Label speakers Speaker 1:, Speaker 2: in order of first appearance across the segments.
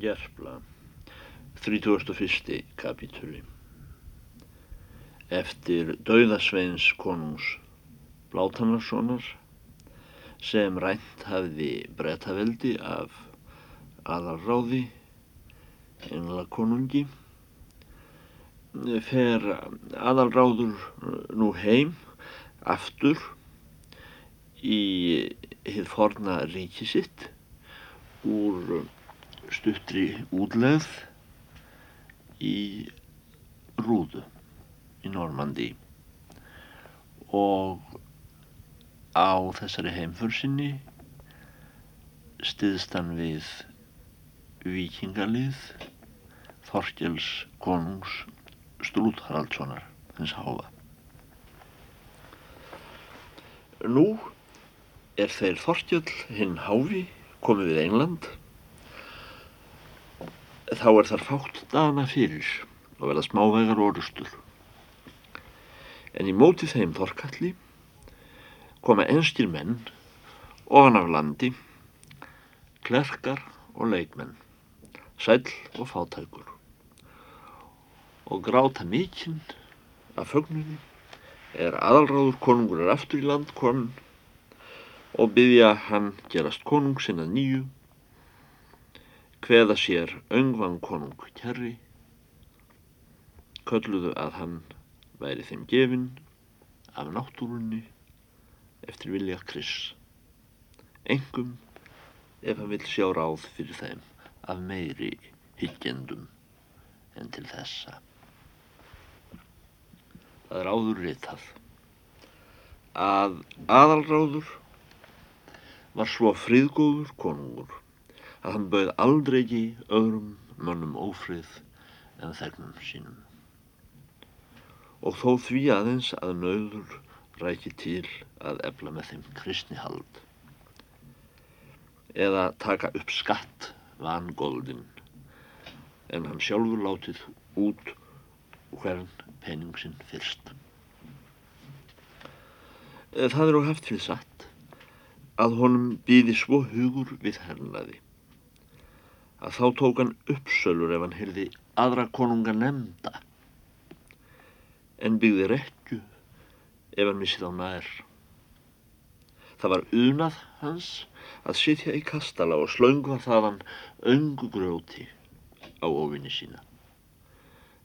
Speaker 1: Gerpla 31. kapítuli Eftir dauðasveins konungs Blátannarssonar sem rænt hafði breytaveldi af aðalráði einla konungi fer aðalráður nú heim aftur í hið forna ríki sitt úr stuttri útlegð í Rúðu í Normandi og á þessari heimförsinni stiðst hann við vikingalið Þorkjels konungs Strúðharaldssonar hins háfa. Nú er þeir Þorkjell hinn háfi komið við England þá er þar fátt dana fyrir og verða smávegar orustur. En í móti þeim þorkalli koma enskir menn ofan af landi, klerkar og leikmenn, sæl og fátækur og gráta mikinn af fögnunni er aðalráður konungur er aftur í land konun og byggja hann gerast konung sinna nýju hveða sér öngvan konung kærri, kölluðu að hann væri þeim gefinn af náttúrunni eftir vilja Kriss. Engum ef hann vil sjá ráð fyrir þeim af meiri hyggjendum en til þessa. Það er áður ritað að aðalráður var svo friðgóður konungur að hann bauð aldrei öðrum mönnum ófrið en þegnum sínum. Og þó því aðeins að nöður ræki til að efla með þeim kristnihald eða taka upp skatt vangóldin en hann sjálfur látið út hvern pening sinn fyrst. Það er á haft fyrir satt að honum býði svo hugur við hernaði að þá tók hann uppsölur ef hann hyrði aðra konunga nefnda en byggði rekju ef hann missið á nær. Það var unað hans að sitja í kastala og slöngva þaðan öngugrjóti á ofinni sína.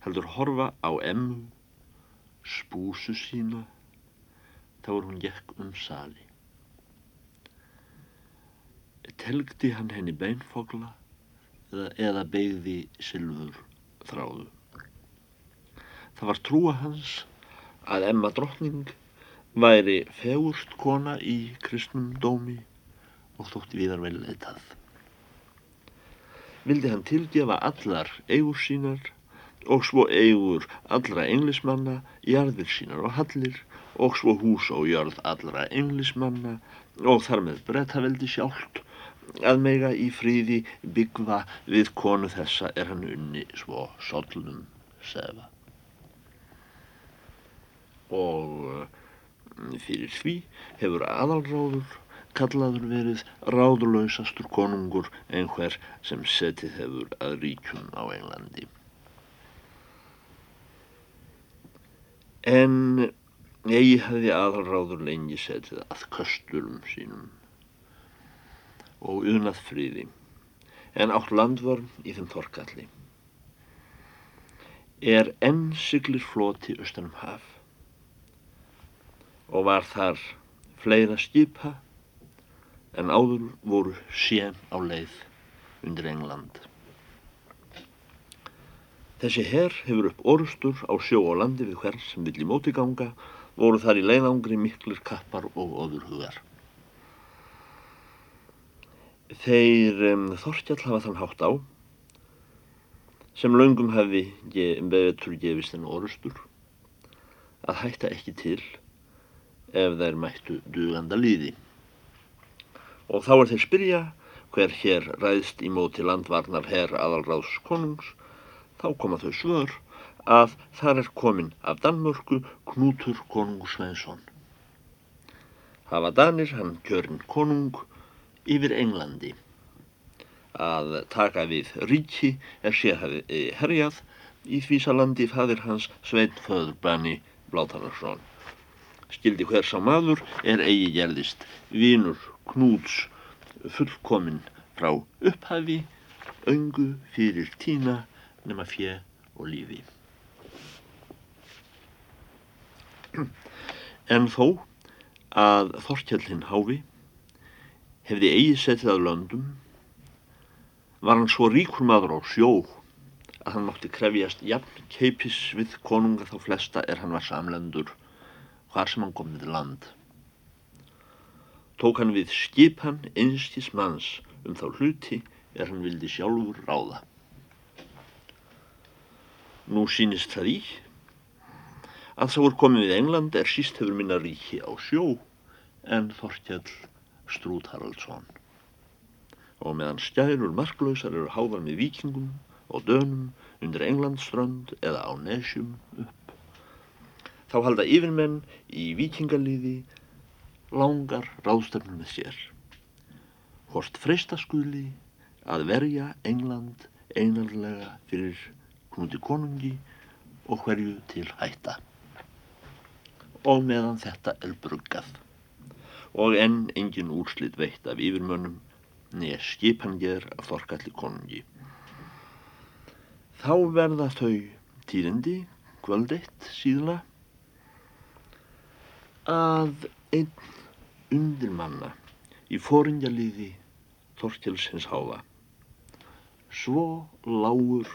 Speaker 1: Heldur horfa á emmu, spúsu sína, þá er hún gekk um sali. Telgdi hann henni beinfogla eða, beigði sylfur þráðu. Það var trúa hans að Emma drottning væri fegurst kona í kristnum dómi og þótti viðar vel leitað. Vildi hann tilgefa allar eigur sínar og svo eigur allra englismanna, jarðir sínar og hallir og svo hús og jörð allra englismanna og þar með breytaveldi sjálft að mega í fríði byggva við konu þessa er hann unni svo sollum sefa. Og eh, fyrir því hefur aðalráður kallaður verið ráðlausastur konungur einhver sem setið hefur að ríkjum á Englandi. En eigi hefði aðalráður lengi setið að kösturum sínum og unað fríði, en átt landvörn í þeim þorkalli. Er enn siglir floti austanum haf og var þar fleira skipa en áður voru sén á leið undir England. Þessi herr hefur upp orustur á sjó og landi við hvern sem vill í móti ganga, voru þar í leiðangri miklir kappar og ofurhugar. Þeir um, Þorkjall hafa þann hátt á sem laungum hafi betur gefist en orustur að hætta ekki til ef þeir mættu duganda líði. Og þá er þeir spyrja hver hér ræðst í móti landvarnar herr aðalráðs konungs, þá koma þau svör að þar er komin af Danmörku Knútur konungur Sveinsson. Hafa Danir hann kjörn konung yfir Englandi að taka við ríki er sé hafi herjað í Þvísalandi fadir hans Sveit Föðurbanni Blátanarsson. Skildi hver sá maður er eigi gerðist vínur knúts fullkominn frá upphafi, öngu fyrir tína nema fjö og lífi. En þó að Þorkjallin Háfi hefði eigi setið að löndum var hann svo ríkur maður á sjó að hann mátti krefjast jafn keipis við konunga þá flesta er hann var samlendur hvar sem hann kom við land. Tók hann við skipan einstís manns um þá hluti er hann vildi sjálfur ráða. Nú sínist það í að sá er komið við England er síst hefur minna ríki á sjó en Þorkjall Strút Haraldsson og meðan skærur marklausar eru háðar með vikingum og dönum undir Englandströnd eða á nesjum upp. Þá halda yfirmenn í vikingaliði langar ráðstöfnum með sér. Hvort freystaskuli að verja England einarlega fyrir knúti konungi og hverju til hætta. Og meðan þetta er bruggað og enn engin úrslit veitt af yfirmönnum neð skipangeður af þorkalli konungi. Þá verða þau tíðindi, kvöldeitt síðla, að einn undirmanna í fóringjaliði Þorkelsins háfa. Svo lágur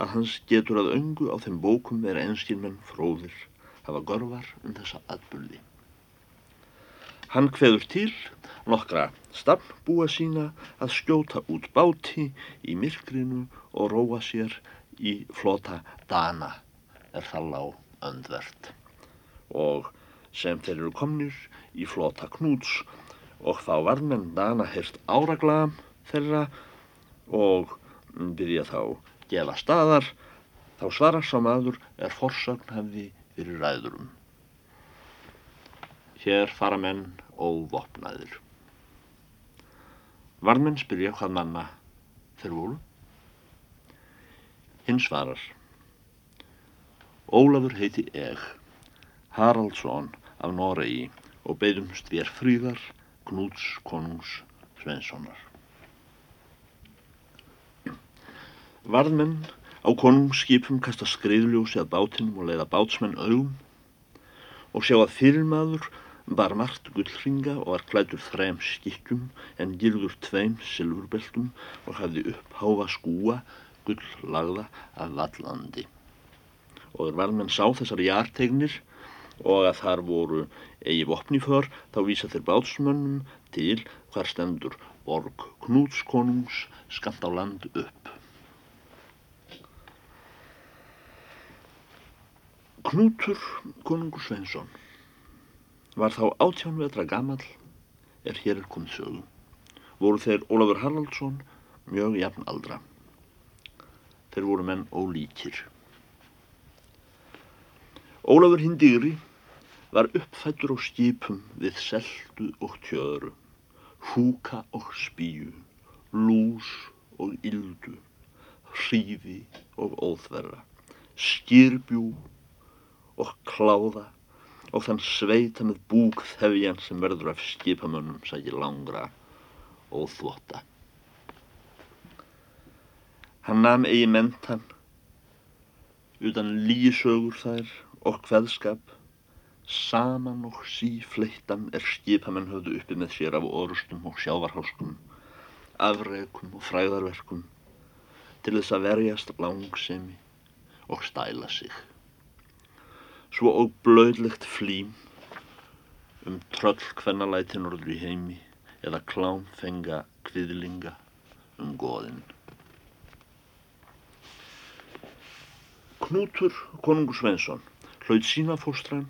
Speaker 1: að hans getur að öngu á þeim bókum er einskilmenn fróðir hafa gorvar um þessa atbyrði. Hann hveður til nokkra stafnbúa sína að skjóta út báti í myrkrinu og róa sér í flota dana er það lág öndvert og sem þeir eru komnir í flota knúts og þá varmenn dana heyrst áraglam þeirra og byrja þá gefa staðar þá svarar sá maður er forsögn hefði fyrir ræðurum Hér fara menn óvopnaðir. Varmenn spyrja hvað manna þeir voru. Hinn svarar. Ólafur heiti Eg, Haraldsson af Noregi og beidumst við fríðar Knúts konungs Svenssonar. Varðmenn á konungsskipum kasta skriðljósi að bátinum og leiða bátsmenn augum og sjá að fyrirmaður bar margt gullringa og var klætur þrem skikkjum en gilður tveim silfurbeltum og hafði uppháfa skúa gulllagða af vallandi. Og þegar varmenn sá þessar jartegnir og að þar voru eigi vopni för þá vísa þeir bátsmönnum til hvar stendur borg Knútskonungs skamt á land upp. Knútur konungur Sveinsson var þá átján vetra gammal er hér er komið sögum. Voru þeir Ólafur Haraldsson mjög jafn aldra. Þeir voru menn ólíkir. Ólafur Hindýri var uppfættur á skipum við seldu og tjöru, húka og spíu, lús og yldu, hrífi og óþverra, skýrbjú og kláða og þann sveita með búk þefjan sem verður af skipamönnum sækir langra og þvota. Hann nam eigi mentan, utan lísögur þær og hveðskap, saman og sífleittan er skipamenn höfðu uppi með sér af orustum og sjávarháskum, afreikum og fræðarverkum til þess að verjast langsemi og stæla sig svo og blöðlegt flím um tröll hvennalæti norður í heimi eða klámfenga kviðlinga um goðinn. Knútur konungur Svensson hlaut sína fóstran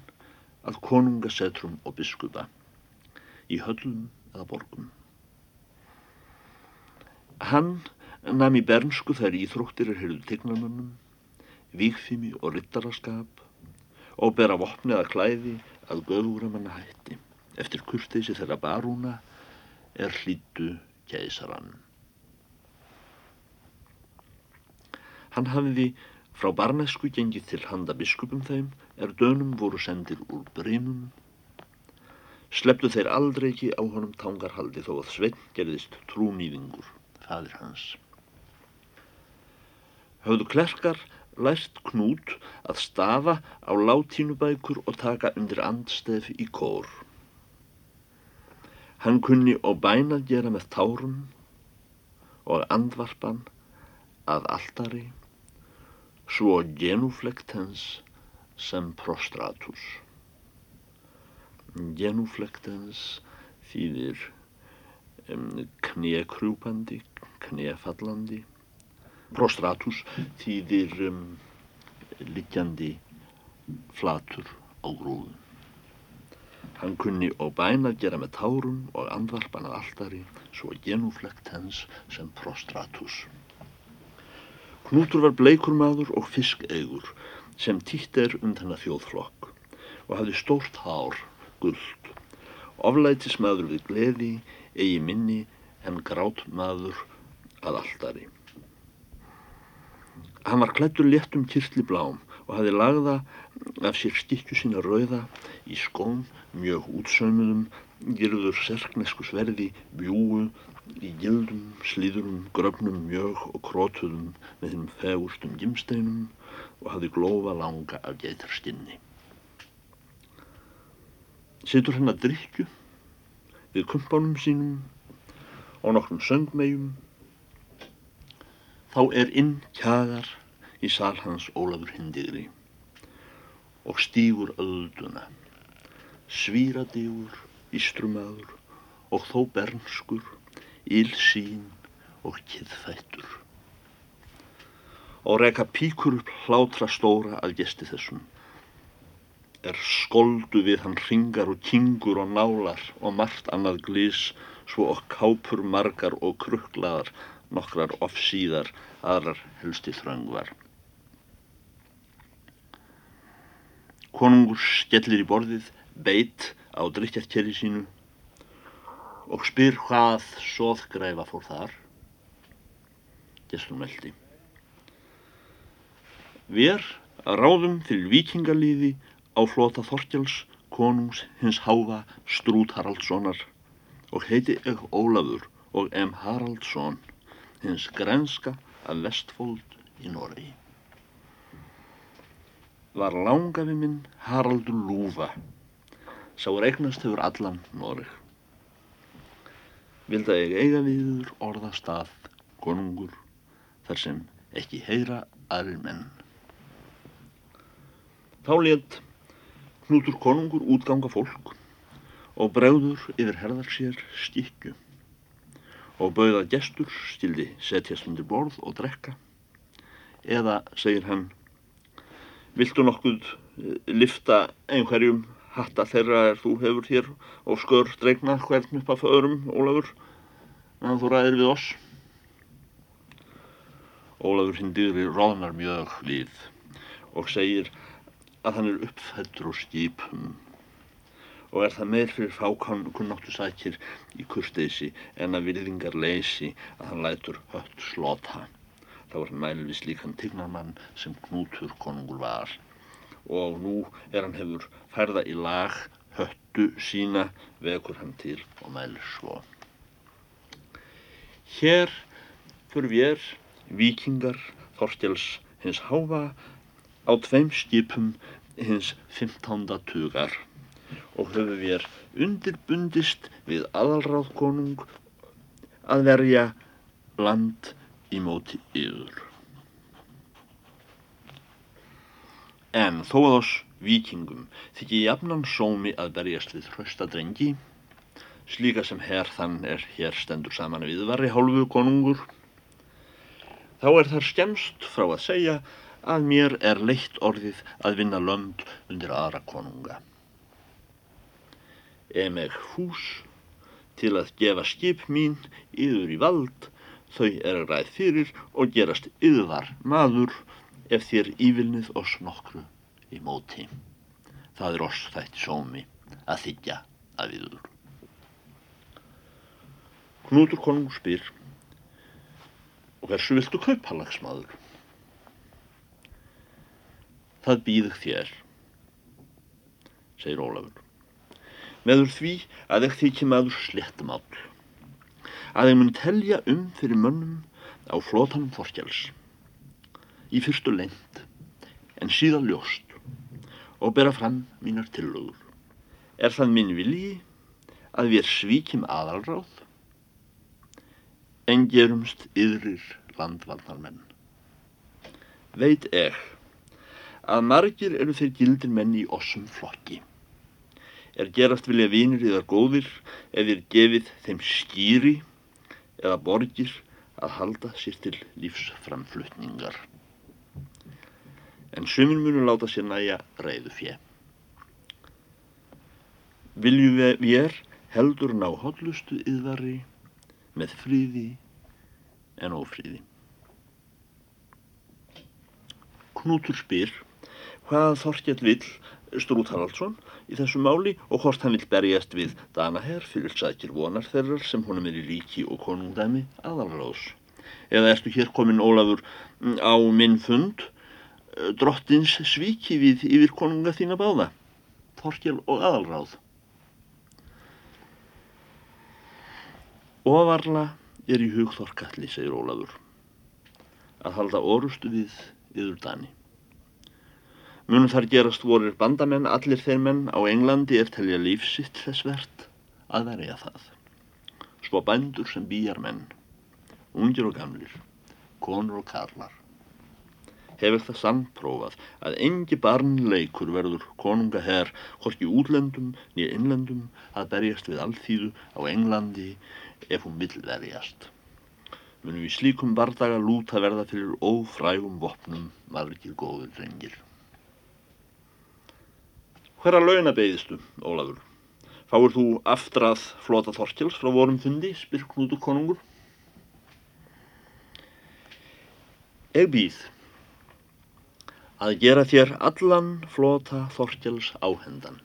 Speaker 1: að konungasetrum og biskupa í höllum eða borgum. Hann nam í bernsku þær íþróttir er heyrðu tegnarmönnum, vikfimi og rittaraskap og bera vopni eða klæði að göðúramanna hætti. Eftir kurteysi þeirra barúna er hlýtu keisarann. Hann hafði frá barnesku gengið til handa biskupum þeim er dönum voru sendir úr brímum. Sleptu þeir aldrei ekki á honum tangarhaldi þó að Sveinn gerðist trúnýðingur, fadir hans. Höfðu klerkar lært knút að stafa á látínubækur og taka undir andstef í kór. Hann kunni og bæna gera með tárum og andvarpan að altari, svo genuflektens sem prostratus. Genuflektens þýðir um, knékrjúpandi, knéfallandi. Prostratus þýðir um, liggjandi flatur á grúðum. Hann kunni og bæna gera með tárum og andvarpan að alltari svo genuflekt hens sem prostratus. Knútur var bleikur maður og fiskeigur sem týtt er um þennan þjóðflokk og hafði stórt hár, gullt. Oflætis maður við gleði, eigi minni en grátt maður að alltari. Hann var klættur léttum kyrtli blám og hafði lagða af sér stikju sína rauða í skóm mjög útsaumuðum, gerður serknesku sverði, bjúu, í gildum, slíðurum, gröfnum, mjög og krótuðum með þeim fegustum gimsteinum og hafði glófa langa af geitarstinn. Sittur henn að drikju við kumpánum sínum og nokkrum söngmegjum Þá er inn kjagar í sal hans Ólafur Hindigri og stígur öðduna, svíradígur, ístrumadur og þó bernskur, ílsín og kiðfættur. Og reka píkur upp hlátra stóra að gesti þessum. Er skoldu við hann ringar og kingur og nálar og margt annað glís, svo og kápur margar og krukklaðar nokkrar offsíðar aðrar helsti þröngvar. Konungur skellir í borðið, beit á drikkjarkerri sínu og spyr hvað soðgræfa fór þar. Gesslum veldi. Vér að ráðum til vikingalíði á flota Þorkjáls, konungs hins háfa Strút Haraldssonar og heiti eg Ólafur og em Haraldsson hins grenska af Vestfold í Noregi. Var langafi minn Haraldur Lúfa, sá regnast hefur allan Noreg. Vilda ég eiga viður orðastað konungur þar sem ekki heyra aðrir menn. Þá let Knútur konungur útganga fólk og bregður yfir herðar sér stíkju og bauða gestur stildi setjast undir borð og drekka. Eða segir hann viltu nokkuð eh, lifta einhverjum? Hatta þeirra er þú hefur hér og skör dregna hvern upp af öðrum Ólafur en þú ræðir við oss. Ólafur hindiðri róðnar mjög við og segir að hann er uppfættur og skipum og er það meir fyrir fákunnáttu sækir í kursteysi en að virðingar leysi að hann lætur hött slota. Er hann mælvis líkan tignarmann sem knútur konungur var og nú er hann hefur færða í lag höttu sína vekur hann til og mælir svo. Hér fyrir við vikingar Þorstjáls hins háfa á tveim skipum hins 15. tugar og höfum við undirbundist við aðalráðkonung að verja land í móti yður. En þó að oss vikingum þykji jafnan sómi að berjast við hraustadrengi, slíka sem herr þann er hér stendur saman við varri hálfu konungur, þá er þar skemst frá að segja að mér er leitt orðið að vinna lönd undir aðra konunga emeg hús til að gefa skip mín yður í vald, þau er ræð fyrir og gerast yðvar maður ef þér ívilnið oss nokkru í móti. Það er oss þætti sómi að þykja að viður. Knútur konung spyr og hversu viltu kaupa lagsmaður? það býðug þér, segir Ólafur. Meður því að ekk þykir maður slettumál, að þeim mun telja um fyrir mönnum á flótanum Þorkjáls, í fyrstu lengt, en síðan ljóst og bera fram mínar tillögur. Er það minn vilji að við svíkjum aðalráð en gerumst yðrir landvaldarmenn. Veit ek að margir eru þeir gildir menn í ossum flokki. Er gerast vilja vinir eða góðir ef þeir gefið þeim skýri eða borgir að halda sér til lífsframflutningar. En sumir munu láta sér næja reyðu fjö. Viljum við er heldur ná hotlustu yðvari með fríði en ófríði. Knútur spyr hvað Þorkjell vill Strút Haraldsson í þessu máli og hvort hann vill berjast við Danaher fyrir sækir vonar þeirrar sem honum er í ríki og konungdæmi aðalráðs. Eða ertu hér komin Ólafur á minn fund drottins svíki við yfir konunga þína báða, Þorkjell og aðalráð. Ofarla er í hug Þorkalli, segir Ólafur, að halda orustu við yður Dani. Munum þar gerast vorir bandamenn, allir þeir menn á Englandi er telja lífsitt þess verðt að verja það. Svo bændur sem býjar menn, ungir og gamlir, konur og karlar. Hefur það samprófað að engi barnleikur verður konunga herr hvorki útlendum nýja innlendum að berjast við allþýðu á Englandi ef hún vill verjast. Munum við slíkum bardaga lúta verða fyrir ófrægum vopnum margir góður reyngir. Hverra launa beigðistu, Ólafur? Fáur þú aftrað flota Þorkjáls frá vorum fundi, spyr Knútur konungur? Ég býð að gera þér allan flota Þorkjáls áhendan.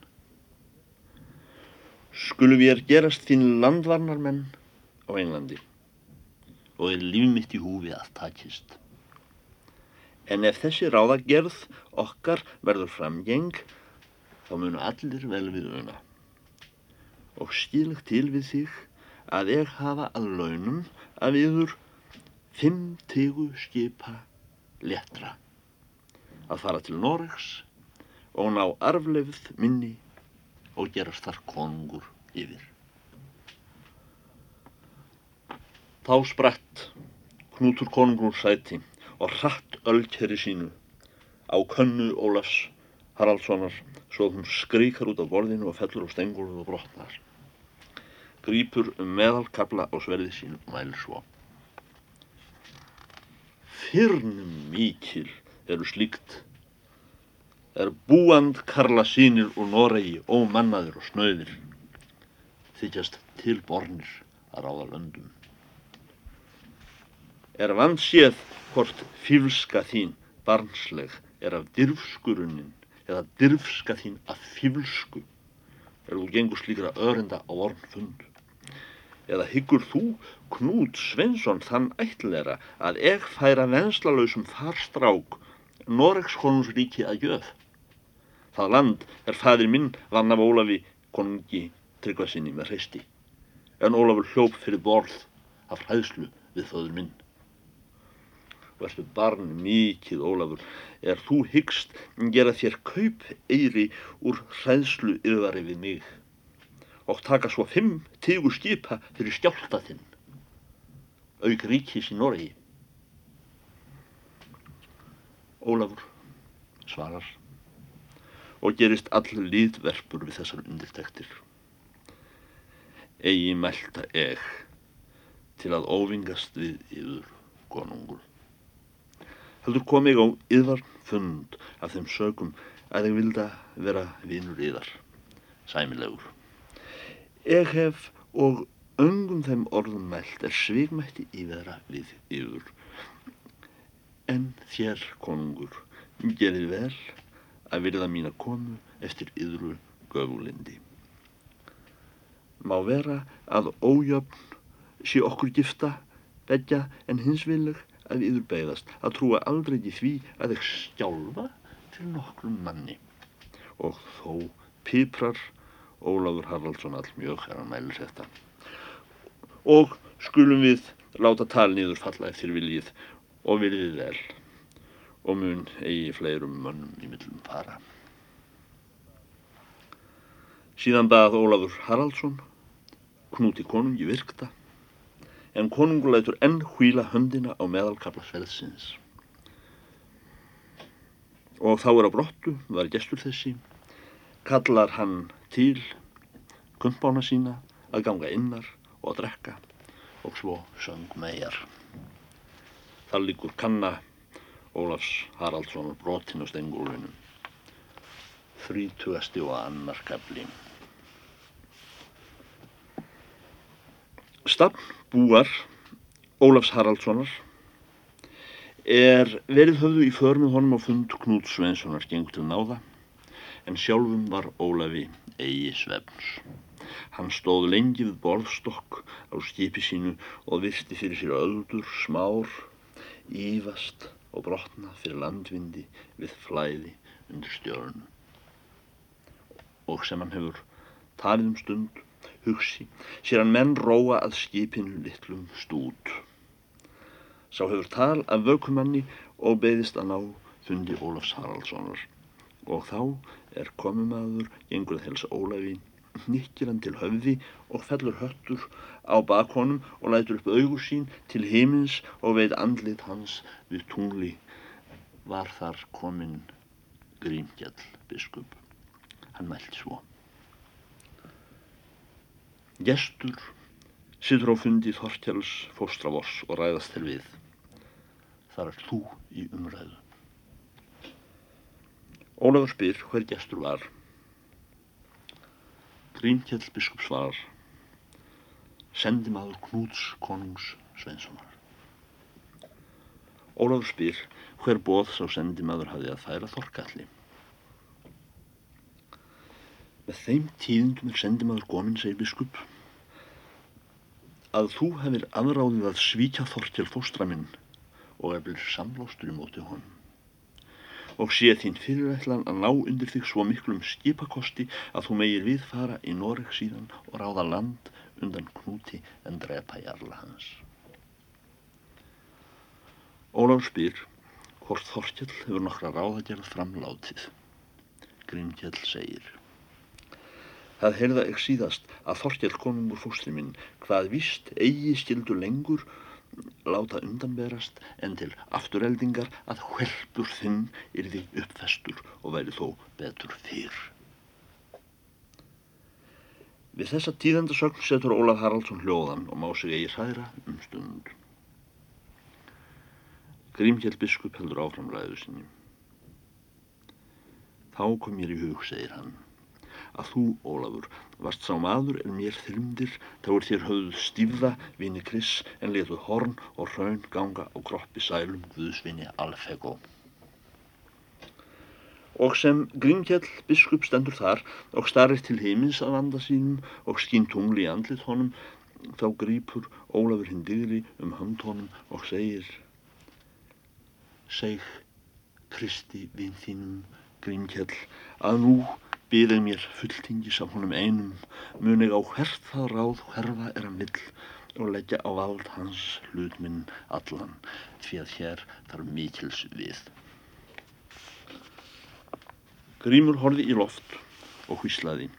Speaker 1: Skulum við er gerast þín landvarnarmenn á Englandi og er líf mitt í húfi að takist. En ef þessi ráðagerð okkar verður framgeng, þá munu allir vel við una. Og skilagt til við þig að ég hafa að launum að viður fimm tegu skipa letra að fara til Noregs og ná arflefð minni og gerast þar konungur yfir. Þá spratt Knútur konungur sæti og hratt öllkerri sínu á könnu Ólafs Haraldssonar svo að hún skríkar út af borðinu og fellur á stengurðu og brotnar. Grýpur um meðalkabla á sverði sínu og mælir svo. Fyrnum mikil eru slíkt er búand karla sínir og Noregi ómannaðir og snöðir þykjast tilbornir að ráða löndum er vanséð hvort fíflska þín barnsleg er af dyrfskurunin eða dyrfska þín af fíflsku er þú gengur slíkra örenda á orn fund eða hyggur þú Knút Svensson þann ætlera að eg færa venslalausum farstrák Noregs konungsríki að gjöf? Það land er fæðir minn vann af Ólafi konungi tryggvasinni með hreisti en Ólafur hljóp fyrir borð af hræðslu við þöður minn verður barn mikið Ólafur, er þú hyggst gera þér kaup eiri úr hræðslu yfari við mig og taka svo fimm tígu skipa fyrir skjálta þinn, auk ríkis í Noregi. Ólafur svarar og gerist all líðverpur við þessar undirtektir. Egi melda eg til að óvingast við yfir konungur heldur kom ég á yðvar fund af þeim sögum að ég vilda vera vinnur yðar, sæmilegur. Ég hef og öngum þeim orðum mælt er svigmætti yfira við yfur. En þér, konungur, gerði vel að virða mín að komu eftir yðru göfulindi. Má vera að ójöfn sé okkur gifta, begja en hins vilug að yður beigðast að trúa aldrei í því að þau sjálfa til nokkrum manni. Og þó píprar Ólafur Haraldsson all mjög er hann mælir þetta. Og skulum við láta talniður falla eftir viljið og viljið vel. Og mun eigi fleirum mönnum í millum fara. Síðan bað Ólafur Haraldsson knúti konungi virkta en konungur lætur enn hvíla höndina á meðalkabla svelðsins. Og þá er á brottu, var gestur þessi, kallar hann til kumpána sína að ganga innar og að drekka og svo söng megar. Það líkur kanna Ólafs Haraldsson brotin á steingólunum. Þrítugasti og annar kapli. Stafn búar Ólafs Haraldssonar er verið höfðu í förmið honum á fund Knút Svenssonar gengur til náða en sjálfum var Ólafi eigi svefns. Hann stóð lengi við borðstokk á skipi sínu og virti fyrir sér öldur, smár, ívast og brotna fyrir landvindi við flæði undir stjörnu. Og sem hann hefur talið um stund hugsi, sér hann menn róa að skipinu litlum stút. Sá hefur tal af vökumanni og beðist að ná fundi Ólafs Haraldssonar og þá er komumadur gengur að helsa Ólafi nikkir hann til höfði og fellur höttur á bakhónum og lætur upp augur sín til heimins og veit andlit hans við tungli var þar kominn Grímgjall biskup. Hann mælt svo. Gestur sittur á fundi Þorkjáls fóstravors og ræðast til við. Þar er þú í umræðu. Ólafur spyr hver gestur var. Grímkjell biskup svarar. Sendi maður Knúts konungs Sveinssonar. Ólafur spyr hver bóð sá sendi maður hafði að færa Þorkalli. Með þeim tíðundum er sendi maður góminn, segir biskup, að þú hefur aðráðið að svíkja Þorkjell fóstra minn og byrjur samlástur í móti honum. Og sé þín fyrirætlan að ná undir þig svo miklum skipakosti að þú megir viðfara í Noreg síðan og ráða land undan knúti en drepa jarla hans. Ólaf spyr hvort Þorkjell hefur nokkra ráðagerð framlátið. Grímkjell segir Það heyrða ekki síðast að Þorkjell konungur fóstri minn hvað vist eigi skildur lengur láta undanberast en til aftureldingar að hvelpur þinn yrði uppfestur og væri þó betur fyrr. Við þessa tíðandasögn setur Ólaf Haraldsson hljóðan og má sig eigi hræra um stund. Grímkjell biskup heldur áframræðu sinni. Þá kom mér í hug, segir hann að þú, Ólafur, varst sá maður en mér þyrmdir, þá er þér höfðuð stífða, vini Kris, en letuð horn og raun ganga á kroppi sælum Guðsvinni Alfego. Og sem Grímkjell biskup stendur þar og starir til heimins að vanda sínum og skín tungli í andlit honum, þá grýpur Ólafur hinn digri um hönd honum og segir Seg, Kristi, vinn þínum, Grímkjell, að nú býðið mér fulltingis af honum einum, munig á hvert það ráð hverfa er að vill og leggja á vald hans hlut minn allan, því að hér þarf mikils við. Grímur horfi í loft og hvíslaði.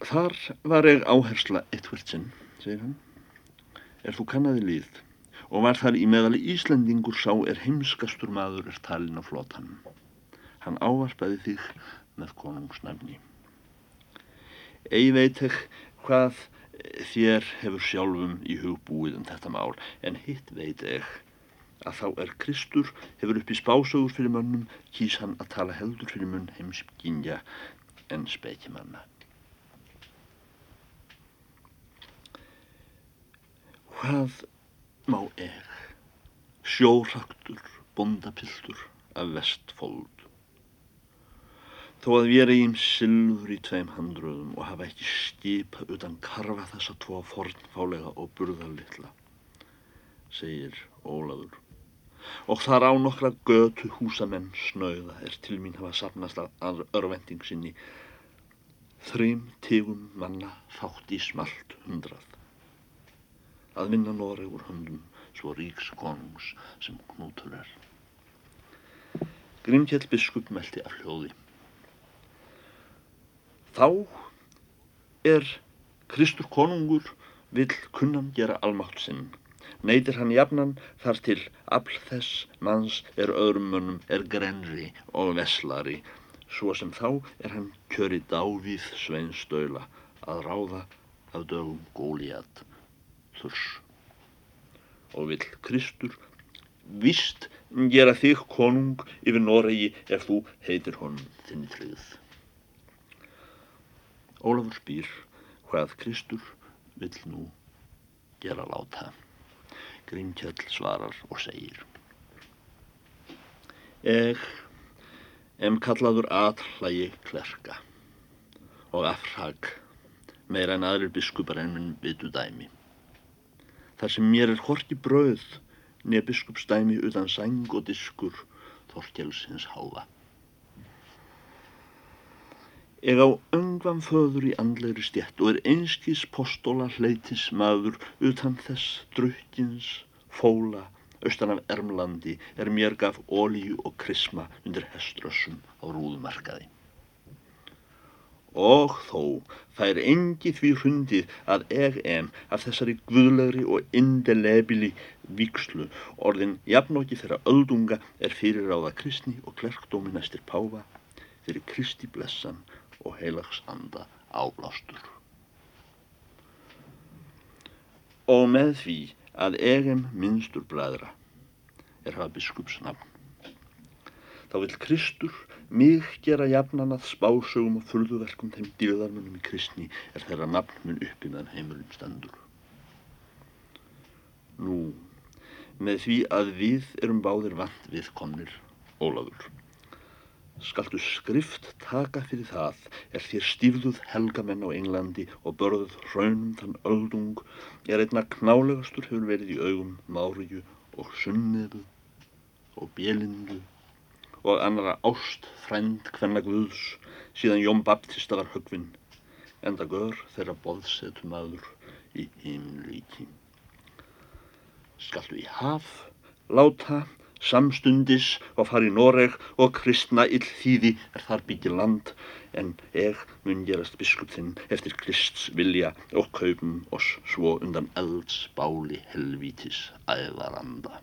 Speaker 1: Þar var ég áhersla eitthvert sinn, segir hann, er þú kannaði líð og var þar í meðali Íslandingur sá er heimskastur maður er talin á flotan. Hann ávarpaði þig með konungsnafni. Egi veit ekki hvað þér hefur sjálfum í hugbúið um þetta mál, en hitt veit ekki að þá er Kristur hefur upp í spásögur fyrir mönnum, kýs hann að tala heldur fyrir munn heimsbyggingja en spekjumanna. Hvað má er sjóraktur bondapiltur af vestfold Þó að við erum silfur í tveim handröðum og hafa ekki skipa utan karfa þessa tvo fornfálega og burðarlittla, segir Ólafur. og þar á nokkra götu húsamenn snauða er til mín hafa sapnast að örvending sinni þrým tígum manna fátt í smalt hundrað að vinna Noregur höndum svo ríks konungs sem knútur er. Grímkjell biskup meldi af hljóði. Þá er Kristur konungur vill kunnan gera almátt sinn. Neytir hann jafnan þar til afl þess manns er öðrum mönnum er grenri og veslari, svo sem þá er hann kjöri dávíð sveinstöila að ráða af dögum góliat þurs og vill Kristur vist gera þig konung yfir Noregi ef þú heitir honum þinni tryggð. Ólafur spýr hvað Kristur vill nú gera láta. Grímkjell svarar og segir Eg em kallaður aðhlægi klerka og afhag meira en aðrir biskupar ennum vitu dæmi þar sem mér er horti brauð neð biskupsdæmi utan sæng og diskur Þorkjelsins háfa. Eg á öngvan föður í andleiri stjætt og er einskís postóla hleytis maður utan þess drukkins fóla austan af Ermlandi er mér gaf ólíu og krisma undir heströssum á rúðumarkaði. Og þó fær engi því hrundið að eg em af þessari guðlegri og indelebili vikslu orðin jafnóki þeirra öldunga er fyrir ráða kristni og klerkdómi næstir páfa fyrir kristi blessan og heilags anda áblástur. Og með því að egem minnstur bræðra er hafa biskupsnafn. Þá vil Kristur Mig gera jafnan að spásögum og földuverkum þeim dýrðarmunum í kristni er þeirra nafn mun uppi meðan heimurinn standur. Nú, með því að við erum báðir vant við komnir, Ólaður. Skaltu skrift taka fyrir það er þér stífðuð helgamenn á Englandi og börðuð raunum þann öldung er einna knálegastur hefur verið í augum Máriu og Sunnefu og Bjelindu og annara ást frend hvenna Guðs síðan Jón Baptista var högvinn enda gör þeirra boðsetum aður í himnlíki. Skaltu í haf, láta, samstundis og fari Noreg og kristna ill þýði er þar byggja land en eg mun gerast biskup þinn eftir Krists vilja og kaupum oss svo undan eldsbáli helvítis æðaranda.